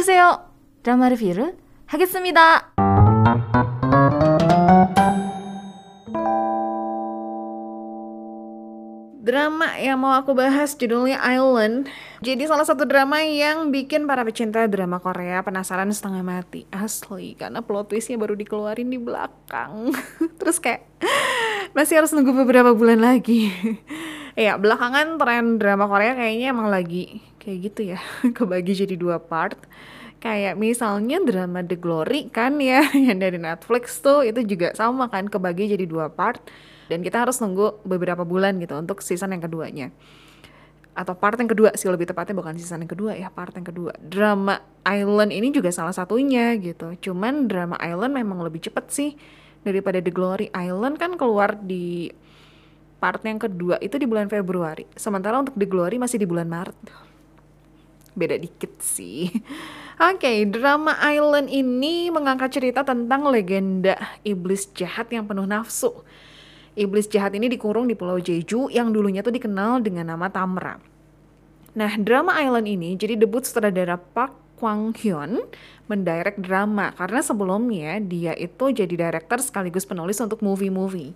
안녕하세요. 드라마 리뷰를 하겠습니다. Drama yang mau aku bahas judulnya Island. Jadi salah satu drama yang bikin para pecinta drama Korea penasaran setengah mati. Asli, karena plot twistnya baru dikeluarin di belakang. Terus kayak masih harus nunggu beberapa bulan lagi. ya, belakangan tren drama Korea kayaknya emang lagi kayak gitu ya. Kebagi jadi dua part. Kayak misalnya drama The Glory kan ya, yang dari Netflix tuh itu juga sama kan kebagi jadi dua part. Dan kita harus nunggu beberapa bulan gitu untuk season yang keduanya. Atau part yang kedua sih lebih tepatnya bukan season yang kedua ya part yang kedua. Drama Island ini juga salah satunya gitu. Cuman drama Island memang lebih cepet sih daripada The Glory. Island kan keluar di part yang kedua itu di bulan Februari. Sementara untuk The Glory masih di bulan Maret beda dikit sih Oke, okay, drama Island ini mengangkat cerita tentang legenda iblis jahat yang penuh nafsu Iblis jahat ini dikurung di Pulau Jeju yang dulunya tuh dikenal dengan nama Tamra. Nah, drama Island ini jadi debut sutradara Park Kwang Hyun mendirect drama karena sebelumnya dia itu jadi director sekaligus penulis untuk movie-movie.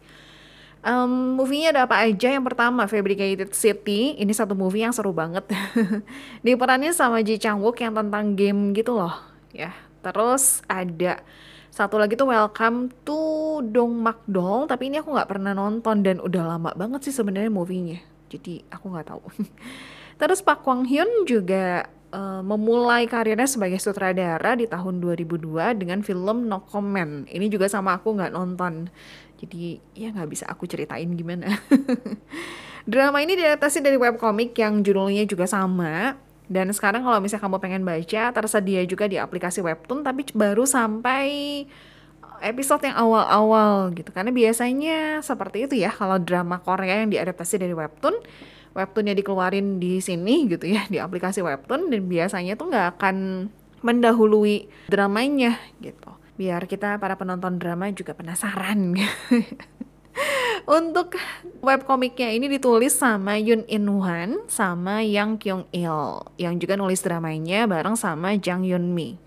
Um, movie-nya ada apa aja? Yang pertama, Fabricated City. Ini satu movie yang seru banget. Diperanin sama Ji Chang Wook yang tentang game gitu loh. Ya, terus ada satu lagi tuh Welcome to Dong Makdong, tapi ini aku nggak pernah nonton dan udah lama banget sih sebenarnya movie-nya. Jadi aku nggak tahu. Terus Pak Kwang Hyun juga uh, memulai karirnya sebagai sutradara di tahun 2002 dengan film No Comment. Ini juga sama aku nggak nonton. Jadi ya nggak bisa aku ceritain gimana. Drama ini diadaptasi dari webcomic yang judulnya juga sama dan sekarang kalau misalnya kamu pengen baca, tersedia juga di aplikasi Webtoon, tapi baru sampai episode yang awal-awal gitu. Karena biasanya seperti itu ya, kalau drama Korea yang diadaptasi dari Webtoon, Webtoonnya dikeluarin di sini gitu ya, di aplikasi Webtoon, dan biasanya tuh nggak akan mendahului dramanya gitu. Biar kita para penonton drama juga penasaran. Untuk webkomiknya ini ditulis sama Yun In Hwan sama Yang Kyung Il yang juga nulis dramanya bareng sama Jang Yun Mi.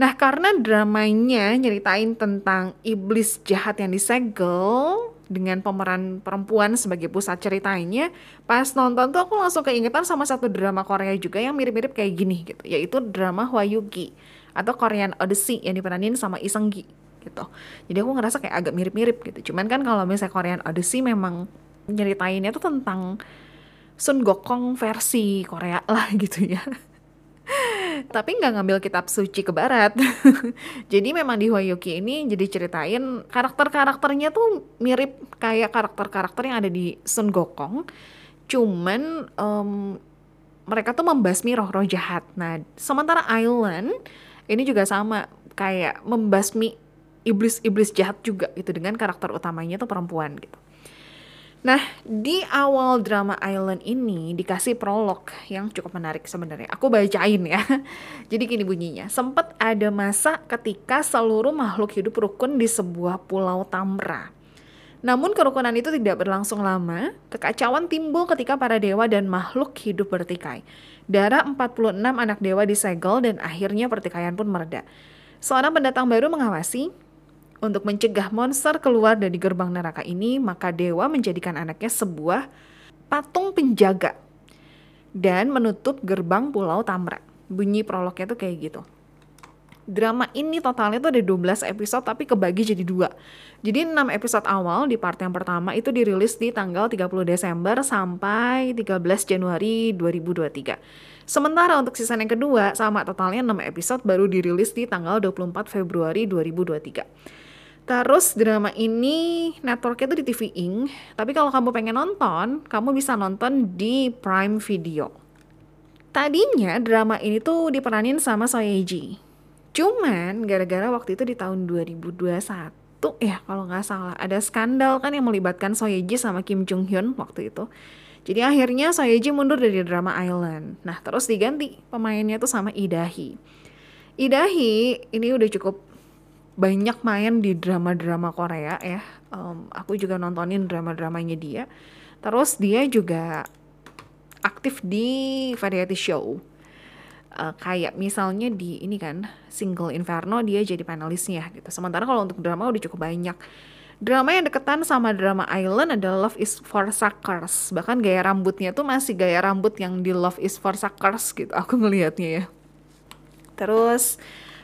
Nah karena dramanya nyeritain tentang iblis jahat yang disegel dengan pemeran perempuan sebagai pusat ceritanya, pas nonton tuh aku langsung keingetan sama satu drama Korea juga yang mirip-mirip kayak gini gitu, yaitu drama Hwayugi atau Korean Odyssey yang diperanin sama Iseng Gi gitu. Jadi aku ngerasa kayak agak mirip-mirip gitu. Cuman kan kalau misalnya Korean Odyssey memang nyeritainnya tuh tentang Sun Gokong versi Korea lah gitu ya tapi nggak ngambil kitab suci ke barat. Jadi memang di Hwayuki ini jadi ceritain karakter-karakternya tuh mirip kayak karakter-karakter yang ada di Sun Gokong. Cuman um, mereka tuh membasmi roh-roh jahat. Nah sementara Island ini juga sama kayak membasmi iblis-iblis jahat juga gitu dengan karakter utamanya tuh perempuan gitu. Nah, di awal drama Island ini dikasih prolog yang cukup menarik sebenarnya. Aku bacain ya. Jadi gini bunyinya. Sempat ada masa ketika seluruh makhluk hidup rukun di sebuah pulau Tamra. Namun kerukunan itu tidak berlangsung lama. Kekacauan timbul ketika para dewa dan makhluk hidup bertikai. Darah 46 anak dewa disegel dan akhirnya pertikaian pun mereda. Seorang pendatang baru mengawasi untuk mencegah monster keluar dari gerbang neraka ini, maka dewa menjadikan anaknya sebuah patung penjaga dan menutup gerbang Pulau Tamra. Bunyi prolognya tuh kayak gitu. Drama ini totalnya tuh ada 12 episode tapi kebagi jadi dua. Jadi 6 episode awal di part yang pertama itu dirilis di tanggal 30 Desember sampai 13 Januari 2023. Sementara untuk season yang kedua sama totalnya 6 episode baru dirilis di tanggal 24 Februari 2023. Terus drama ini networknya tuh di TV Ink, tapi kalau kamu pengen nonton, kamu bisa nonton di Prime Video. Tadinya drama ini tuh diperanin sama Soyeji. Cuman gara-gara waktu itu di tahun 2021 ya kalau nggak salah ada skandal kan yang melibatkan Soyeji sama Kim Jung Hyun waktu itu. Jadi akhirnya Soyeji mundur dari drama Island. Nah terus diganti pemainnya tuh sama Idahi. Idahi ini udah cukup banyak main di drama-drama Korea ya. Um, aku juga nontonin drama-dramanya dia. Terus dia juga aktif di variety show. uh, kayak misalnya di ini kan single Inferno dia jadi panelisnya gitu. Sementara kalau untuk drama udah cukup banyak. Drama yang deketan sama drama Island adalah Love is for Suckers. Bahkan gaya rambutnya tuh masih gaya rambut yang di Love is for Suckers gitu. Aku ngelihatnya ya. Terus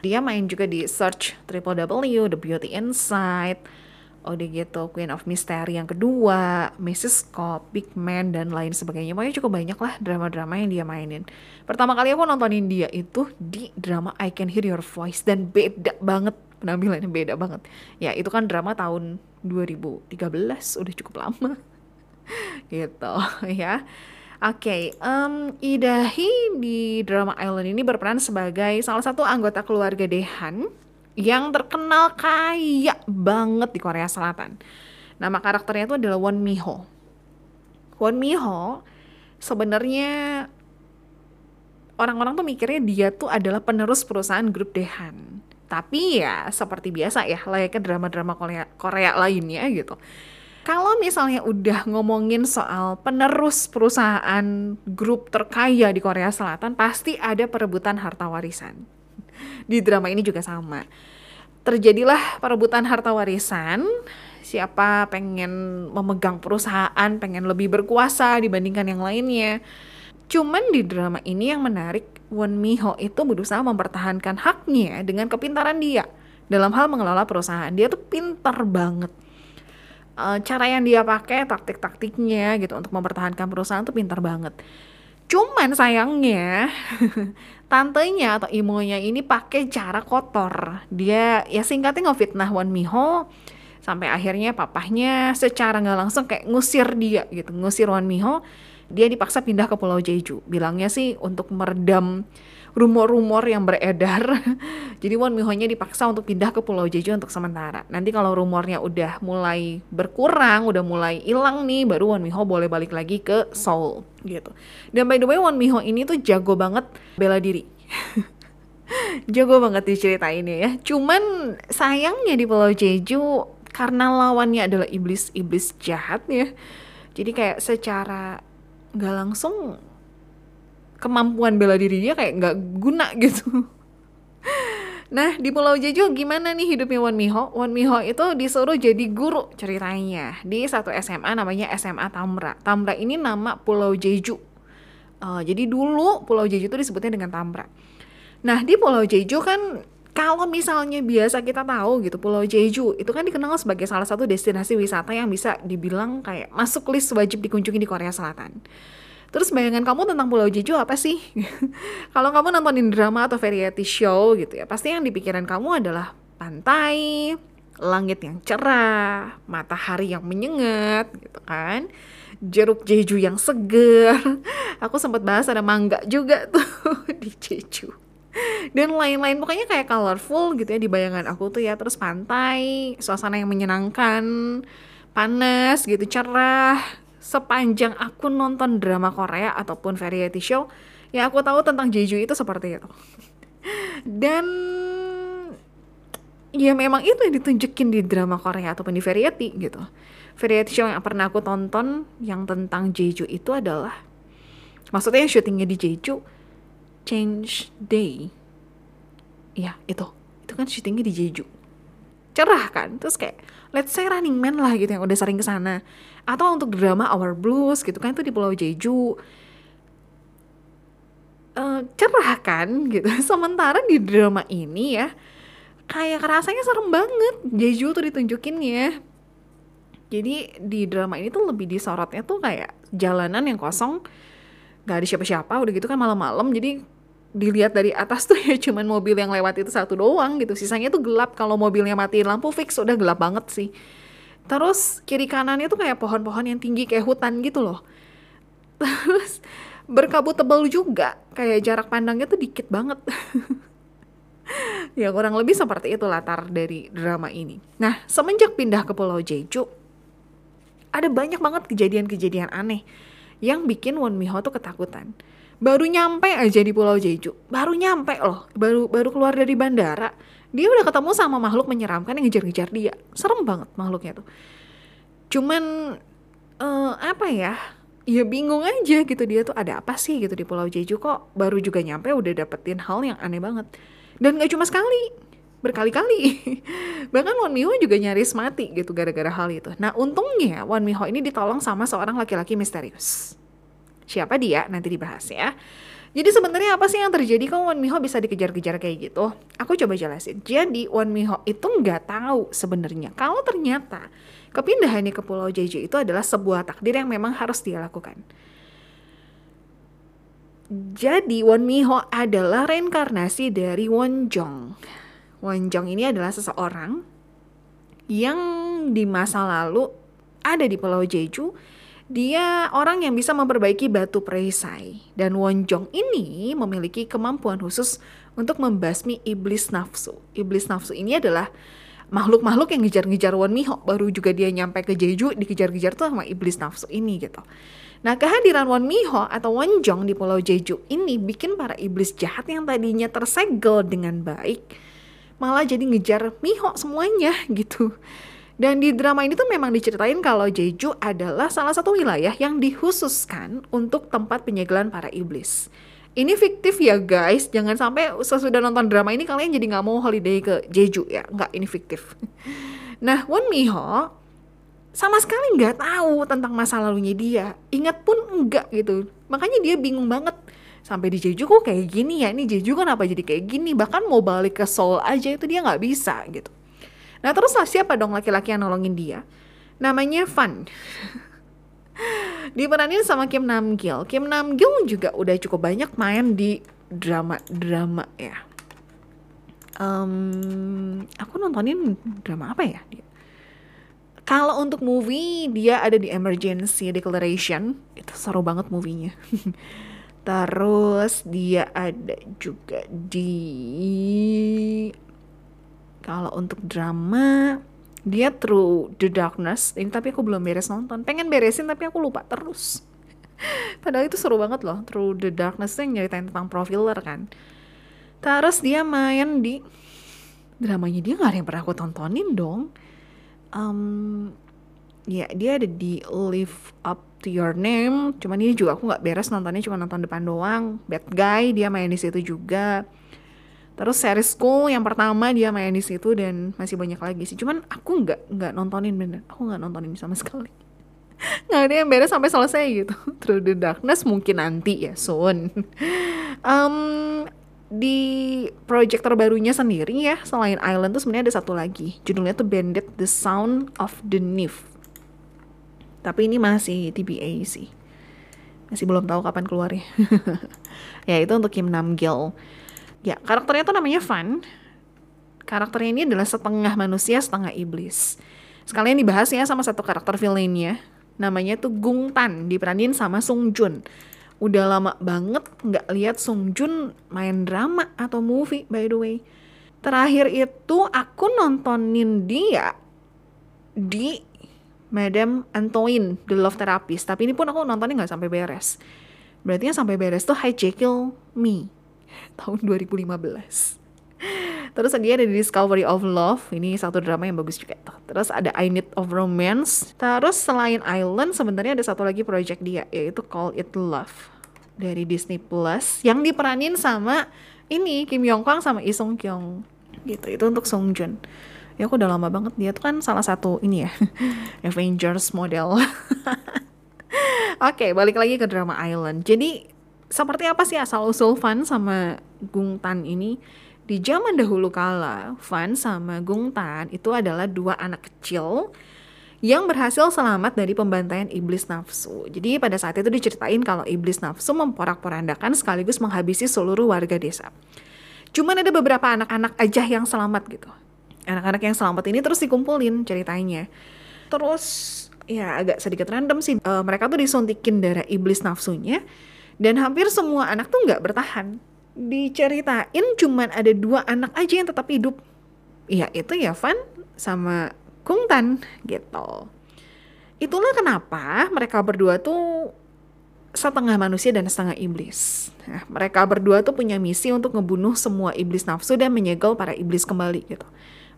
dia main juga di Search Triple W, The Beauty Inside, udah gitu Queen of Mystery yang kedua, Mrs. Cop, Big Man dan lain sebagainya. Pokoknya cukup banyak lah drama-drama yang dia mainin. Pertama kali aku nontonin dia itu di drama I Can Hear Your Voice dan beda banget penampilannya beda banget. Ya itu kan drama tahun 2013 udah cukup lama gitu ya. Oke, okay, um, Idahi di drama Island ini berperan sebagai salah satu anggota keluarga Dehan yang terkenal kaya banget di Korea Selatan. Nama karakternya itu adalah Won Miho. Won Miho sebenarnya orang-orang tuh mikirnya dia tuh adalah penerus perusahaan grup Dehan. Tapi ya seperti biasa ya layaknya drama-drama Korea, Korea lainnya gitu. Kalau misalnya udah ngomongin soal penerus perusahaan grup terkaya di Korea Selatan, pasti ada perebutan harta warisan di drama ini juga sama. Terjadilah perebutan harta warisan, siapa pengen memegang perusahaan, pengen lebih berkuasa dibandingkan yang lainnya. Cuman di drama ini yang menarik, Won Miho itu berusaha mempertahankan haknya dengan kepintaran dia dalam hal mengelola perusahaan. Dia tuh pintar banget. Uh, cara yang dia pakai, taktik-taktiknya gitu untuk mempertahankan perusahaan tuh pintar banget. Cuman sayangnya tantenya atau imonya ini pakai cara kotor. Dia ya singkatnya ngefitnah Wan Miho sampai akhirnya papahnya secara nggak langsung kayak ngusir dia gitu, ngusir Wan Miho. Dia dipaksa pindah ke Pulau Jeju. Bilangnya sih untuk meredam rumor-rumor yang beredar. Jadi Won Miho-nya dipaksa untuk pindah ke Pulau Jeju untuk sementara. Nanti kalau rumornya udah mulai berkurang, udah mulai hilang nih, baru Won Miho boleh balik lagi ke Seoul gitu. Dan by the way Won Miho ini tuh jago banget bela diri. jago banget ini ya. Cuman sayangnya di Pulau Jeju karena lawannya adalah iblis-iblis jahat ya. Jadi kayak secara nggak langsung kemampuan bela diri dia kayak nggak guna gitu. Nah di Pulau Jeju gimana nih hidupnya Won Miho? Won Miho itu disuruh jadi guru ceritanya di satu SMA namanya SMA Tamra. Tamra ini nama Pulau Jeju. Uh, jadi dulu Pulau Jeju itu disebutnya dengan Tamra. Nah di Pulau Jeju kan kalau misalnya biasa kita tahu gitu Pulau Jeju itu kan dikenal sebagai salah satu destinasi wisata yang bisa dibilang kayak masuk list wajib dikunjungi di Korea Selatan. Terus bayangan kamu tentang Pulau Jeju apa sih? Kalau kamu nontonin drama atau variety show gitu ya, pasti yang dipikiran kamu adalah pantai, langit yang cerah, matahari yang menyengat gitu kan. Jeruk Jeju yang seger. Aku sempat bahas ada mangga juga tuh di Jeju. Dan lain-lain pokoknya kayak colorful gitu ya di bayangan aku tuh ya. Terus pantai, suasana yang menyenangkan, panas gitu, cerah, sepanjang aku nonton drama Korea ataupun variety show, ya aku tahu tentang Jeju itu seperti itu. Dan ya memang itu yang ditunjukin di drama Korea ataupun di variety gitu. Variety show yang pernah aku tonton yang tentang Jeju itu adalah maksudnya yang syutingnya di Jeju Change Day. Ya, itu. Itu kan syutingnya di Jeju. Cerah kan? Terus kayak let's say Running Man lah gitu yang udah sering ke sana. Atau untuk drama Our Blues gitu kan itu di Pulau Jeju. Uh, cerah kan gitu. Sementara di drama ini ya kayak rasanya serem banget. Jeju tuh ditunjukin ya. Jadi di drama ini tuh lebih disorotnya tuh kayak jalanan yang kosong. Gak ada siapa-siapa udah gitu kan malam-malam. Jadi dilihat dari atas tuh ya cuman mobil yang lewat itu satu doang gitu. Sisanya tuh gelap kalau mobilnya matiin lampu fix udah gelap banget sih. Terus kiri kanannya tuh kayak pohon-pohon yang tinggi kayak hutan gitu loh. Terus berkabut tebal juga kayak jarak pandangnya tuh dikit banget. Ya kurang lebih seperti itu latar dari drama ini. Nah semenjak pindah ke Pulau Jeju ada banyak banget kejadian-kejadian aneh yang bikin Won Miho tuh ketakutan baru nyampe aja di Pulau Jeju. Baru nyampe loh. Baru baru keluar dari bandara. Dia udah ketemu sama makhluk menyeramkan yang ngejar-ngejar dia. Serem banget makhluknya tuh. Cuman uh, apa ya? Ya bingung aja gitu dia tuh ada apa sih gitu di Pulau Jeju kok. Baru juga nyampe udah dapetin hal yang aneh banget. Dan gak cuma sekali berkali-kali. Bahkan Won Miho juga nyaris mati gitu gara-gara hal itu. Nah untungnya Won Miho ini ditolong sama seorang laki-laki misterius siapa dia nanti dibahas ya jadi sebenarnya apa sih yang terjadi kalau Won Miho bisa dikejar-kejar kayak gitu? Aku coba jelasin. Jadi Won Miho itu nggak tahu sebenarnya kalau ternyata kepindahannya ke Pulau Jeju itu adalah sebuah takdir yang memang harus dia lakukan. Jadi Won Miho adalah reinkarnasi dari Won Jong. Won Jong ini adalah seseorang yang di masa lalu ada di Pulau Jeju dia orang yang bisa memperbaiki batu perisai dan Wonjong ini memiliki kemampuan khusus untuk membasmi iblis nafsu. Iblis nafsu ini adalah makhluk-makhluk yang ngejar-ngejar Won Miho baru juga dia nyampe ke Jeju dikejar-kejar tuh sama iblis nafsu ini gitu. Nah kehadiran Won Miho atau Won Jong di Pulau Jeju ini bikin para iblis jahat yang tadinya tersegel dengan baik malah jadi ngejar Miho semuanya gitu. Dan di drama ini tuh memang diceritain kalau Jeju adalah salah satu wilayah yang dikhususkan untuk tempat penyegelan para iblis. Ini fiktif ya guys, jangan sampai sesudah nonton drama ini kalian jadi nggak mau holiday ke Jeju ya, nggak ini fiktif. Nah, Won Miho sama sekali nggak tahu tentang masa lalunya dia, ingat pun enggak gitu. Makanya dia bingung banget sampai di Jeju kok kayak gini ya, ini Jeju kenapa jadi kayak gini, bahkan mau balik ke Seoul aja itu dia nggak bisa gitu. Nah terus siapa dong laki-laki yang nolongin dia? Namanya Fan. Diperanin sama Kim Nam Gil. Kim Nam Gil juga udah cukup banyak main di drama-drama ya. Um, aku nontonin drama apa ya? Kalau untuk movie dia ada di Emergency Declaration itu seru banget movie-nya. Terus dia ada juga di kalau untuk drama dia Through the Darkness ini tapi aku belum beres nonton. Pengen beresin tapi aku lupa terus. Padahal itu seru banget loh. Through the Darkness yang nyeritain tentang profiler kan. Terus dia main di dramanya dia nggak ada yang pernah aku tontonin dong. Um, ya dia ada di Live Up to Your Name. Cuman ini juga aku nggak beres nontonnya cuma nonton depan doang. Bad Guy dia main di situ juga. Terus series School yang pertama dia main di situ dan masih banyak lagi sih. Cuman aku nggak nggak nontonin bener. Aku nggak nontonin sama sekali. nggak ada yang beres sampai selesai gitu. Through the Darkness mungkin nanti ya soon. um, di project terbarunya sendiri ya selain Island tuh sebenarnya ada satu lagi judulnya tuh Bandit The Sound of the Nymph tapi ini masih TBA sih masih belum tahu kapan keluarnya ya itu untuk Kim Nam Gil Ya, karakternya tuh namanya Van. Karakternya ini adalah setengah manusia, setengah iblis. Sekalian dibahas ya sama satu karakter villainnya. Namanya tuh Gung Tan, diperanin sama Sung Jun. Udah lama banget nggak lihat Sung Jun main drama atau movie by the way. Terakhir itu aku nontonin dia di Madame Antoine, The Love Therapist. Tapi ini pun aku nontonnya nggak sampai beres. Berarti yang sampai beres tuh Hi Jekyll Me tahun 2015. Terus dia ada di Discovery of Love, ini satu drama yang bagus juga tuh. Terus ada I Need of Romance. Terus selain Island sebenarnya ada satu lagi project dia yaitu Call It Love dari Disney Plus yang diperanin sama ini Kim Yong Kwang sama Lee Sung Kyung. Gitu. Itu untuk Song Jun. Ya aku udah lama banget dia tuh kan salah satu ini ya Avengers model. Oke, okay, balik lagi ke drama Island. Jadi seperti apa sih asal usul Fan sama Gung Tan ini? Di zaman dahulu kala, Fan sama Gung Tan itu adalah dua anak kecil yang berhasil selamat dari pembantaian iblis nafsu. Jadi pada saat itu diceritain kalau iblis nafsu memporak-porandakan sekaligus menghabisi seluruh warga desa. Cuman ada beberapa anak-anak aja yang selamat gitu. Anak-anak yang selamat ini terus dikumpulin ceritanya. Terus ya agak sedikit random sih. E, mereka tuh disuntikin darah iblis nafsunya dan hampir semua anak tuh nggak bertahan. Diceritain cuman ada dua anak aja yang tetap hidup. Ya itu ya Van sama Kung Tan gitu. Itulah kenapa mereka berdua tuh setengah manusia dan setengah iblis. Nah, mereka berdua tuh punya misi untuk ngebunuh semua iblis nafsu dan menyegel para iblis kembali gitu.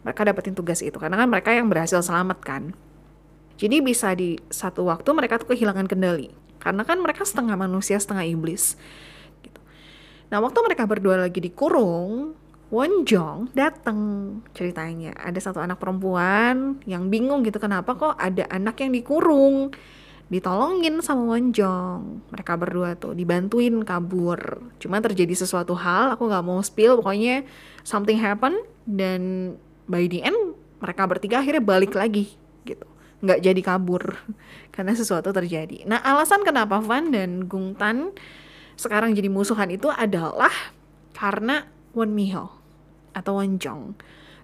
Mereka dapetin tugas itu karena kan mereka yang berhasil selamat kan. Jadi bisa di satu waktu mereka tuh kehilangan kendali Karena kan mereka setengah manusia, setengah iblis. Gitu. Nah, waktu mereka berdua lagi dikurung, Won Jong datang ceritanya. Ada satu anak perempuan yang bingung gitu kenapa kok ada anak yang dikurung. Ditolongin sama Won Jong. Mereka berdua tuh dibantuin kabur. Cuma terjadi sesuatu hal, aku nggak mau spill, pokoknya something happen dan by the end mereka bertiga akhirnya balik lagi nggak jadi kabur karena sesuatu terjadi. Nah alasan kenapa Van dan Gung Tan sekarang jadi musuhan itu adalah karena Won Miho atau Won Jong.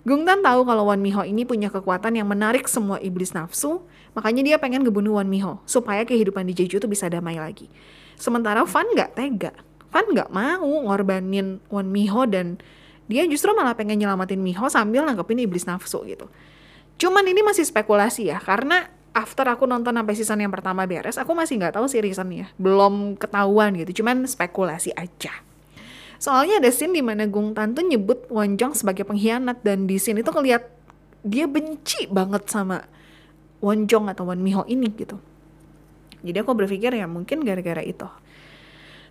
Gung Tan tahu kalau Won Miho ini punya kekuatan yang menarik semua iblis nafsu, makanya dia pengen ngebunuh Won Miho supaya kehidupan di Jeju itu bisa damai lagi. Sementara Van nggak tega, Van nggak mau ngorbanin Won Miho dan dia justru malah pengen nyelamatin Miho sambil nangkepin iblis nafsu gitu. Cuman ini masih spekulasi ya, karena after aku nonton sampai season yang pertama beres, aku masih nggak tahu sih reasonnya. Belum ketahuan gitu, cuman spekulasi aja. Soalnya ada scene di mana Gung Tan tuh nyebut Won Jong sebagai pengkhianat dan di scene itu keliat dia benci banget sama Won Jong atau Won Miho ini gitu. Jadi aku berpikir ya mungkin gara-gara itu.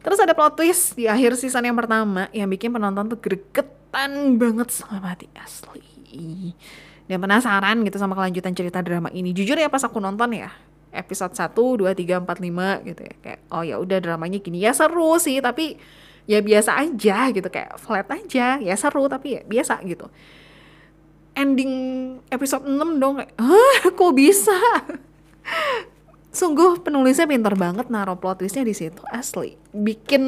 Terus ada plot twist di akhir season yang pertama yang bikin penonton tuh gregetan banget sama mati asli dan penasaran gitu sama kelanjutan cerita drama ini. Jujur ya pas aku nonton ya episode 1, 2, 3, 4, 5 gitu ya. Kayak oh ya udah dramanya gini ya seru sih tapi ya biasa aja gitu kayak flat aja ya seru tapi ya biasa gitu. Ending episode 6 dong kayak Hah kok bisa? Sungguh penulisnya pintar banget naruh plot twistnya di situ asli bikin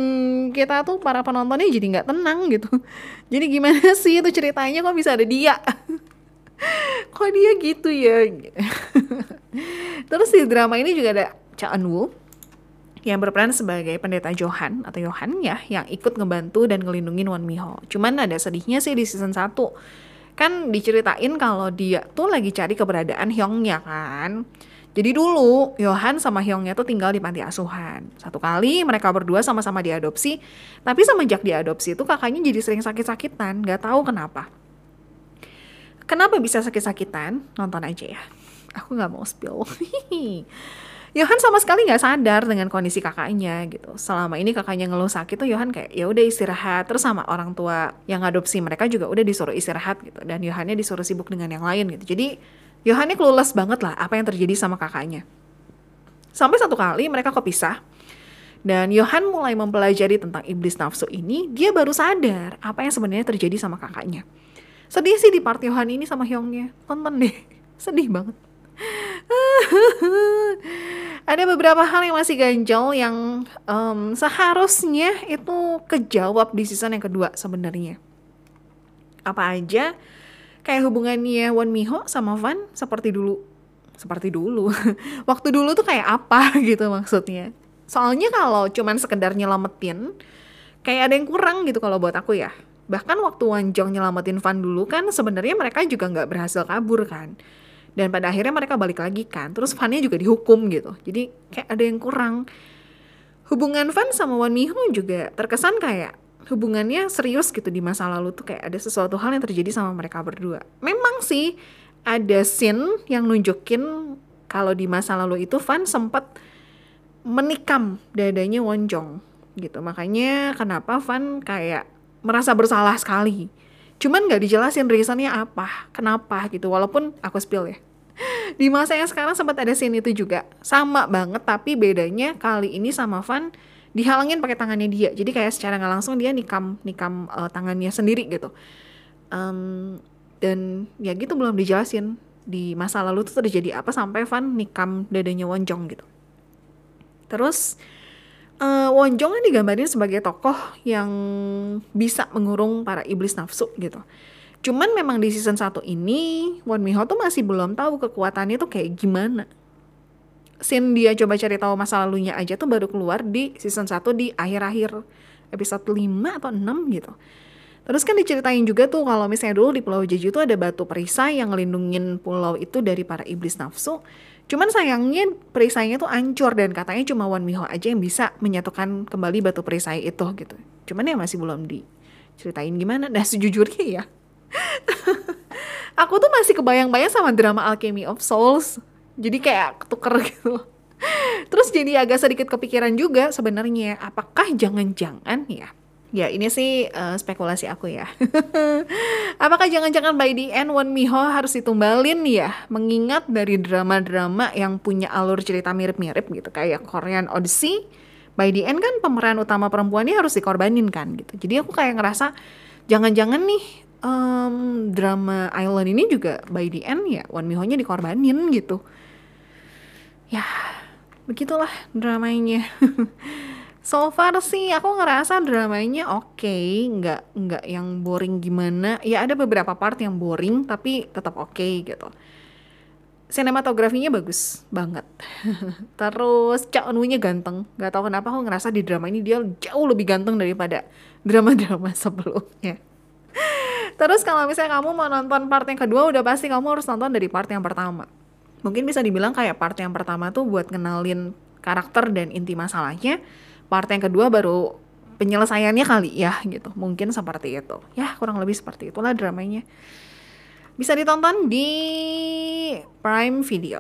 kita tuh para penontonnya jadi nggak tenang gitu jadi gimana sih itu ceritanya kok bisa ada dia kok dia gitu ya terus di drama ini juga ada Cha Eun Woo yang berperan sebagai pendeta Johan atau Johan ya yang ikut ngebantu dan ngelindungin Won Miho. Cuman ada sedihnya sih di season 1. Kan diceritain kalau dia tuh lagi cari keberadaan Hyungnya kan. Jadi dulu Johan sama Hyungnya tuh tinggal di panti asuhan. Satu kali mereka berdua sama-sama diadopsi, tapi semenjak diadopsi itu kakaknya jadi sering sakit-sakitan, gak tahu kenapa. Kenapa bisa sakit-sakitan? Nonton aja ya. Aku nggak mau spill. Yohan sama sekali nggak sadar dengan kondisi kakaknya gitu. Selama ini kakaknya ngeluh sakit tuh Yohan kayak ya udah istirahat. Terus sama orang tua yang adopsi mereka juga udah disuruh istirahat gitu. Dan Yohannya disuruh sibuk dengan yang lain gitu. Jadi Yohannya clueless banget lah apa yang terjadi sama kakaknya. Sampai satu kali mereka kepisah. Dan Yohan mulai mempelajari tentang iblis nafsu ini, dia baru sadar apa yang sebenarnya terjadi sama kakaknya. Sedih sih di part Yohan ini sama Hyungnya. Tonton deh. Sedih banget. Ada beberapa hal yang masih ganjel yang um, seharusnya itu kejawab di season yang kedua sebenarnya. Apa aja? Kayak hubungannya Won Miho sama Van seperti dulu. Seperti dulu. Waktu dulu tuh kayak apa gitu maksudnya. Soalnya kalau cuman sekedar nyelamatin, kayak ada yang kurang gitu kalau buat aku ya Bahkan waktu Wanjong nyelamatin Van dulu kan sebenarnya mereka juga nggak berhasil kabur kan. Dan pada akhirnya mereka balik lagi kan. Terus Vannya juga dihukum gitu. Jadi kayak ada yang kurang. Hubungan Van sama Wan Miho juga terkesan kayak hubungannya serius gitu di masa lalu tuh kayak ada sesuatu hal yang terjadi sama mereka berdua. Memang sih ada scene yang nunjukin kalau di masa lalu itu Van sempat menikam dadanya Wonjong gitu. Makanya kenapa Van kayak merasa bersalah sekali. Cuman nggak dijelasin reasonnya apa, kenapa gitu. Walaupun aku spill ya. Di masa yang sekarang sempat ada scene itu juga. Sama banget, tapi bedanya kali ini sama Van dihalangin pakai tangannya dia. Jadi kayak secara nggak langsung dia nikam nikam uh, tangannya sendiri gitu. Um, dan ya gitu belum dijelasin di masa lalu tuh terjadi apa sampai Van nikam dadanya Wonjong gitu. Terus uh, Won Jong kan digambarin sebagai tokoh yang bisa mengurung para iblis nafsu gitu. Cuman memang di season 1 ini Won Miho tuh masih belum tahu kekuatannya tuh kayak gimana. Scene dia coba cari tahu masa lalunya aja tuh baru keluar di season 1 di akhir-akhir episode 5 atau 6 gitu. Terus kan diceritain juga tuh kalau misalnya dulu di Pulau Jeju tuh ada batu perisai yang ngelindungin pulau itu dari para iblis nafsu. Cuman sayangnya perisainya tuh ancur dan katanya cuma Wan Miho aja yang bisa menyatukan kembali batu perisai itu gitu. Cuman ya masih belum diceritain gimana. Nah sejujurnya ya, aku tuh masih kebayang-bayang sama drama Alchemy of Souls. Jadi kayak ketuker gitu. Terus jadi agak sedikit kepikiran juga sebenarnya apakah jangan-jangan ya Ya ini sih uh, spekulasi aku ya. Apakah jangan-jangan by the end Won Miho harus ditumbalin ya? Mengingat dari drama-drama yang punya alur cerita mirip-mirip gitu kayak Korean Odyssey. By the end kan pemeran utama perempuannya harus dikorbanin kan gitu. Jadi aku kayak ngerasa jangan-jangan nih um, drama Island ini juga by the end ya Won Miho-nya dikorbanin gitu. Ya, begitulah dramanya. So far sih aku ngerasa dramanya oke, okay. nggak nggak yang boring gimana. Ya ada beberapa part yang boring tapi tetap oke okay, gitu. Sinematografinya bagus banget. Terus Cha Eun ganteng. Gak tau kenapa aku ngerasa di drama ini dia jauh lebih ganteng daripada drama-drama sebelumnya. Terus kalau misalnya kamu mau nonton part yang kedua udah pasti kamu harus nonton dari part yang pertama. Mungkin bisa dibilang kayak part yang pertama tuh buat kenalin karakter dan inti masalahnya part yang kedua baru penyelesaiannya kali ya gitu. Mungkin seperti itu. Ya kurang lebih seperti itulah dramanya. Bisa ditonton di Prime Video.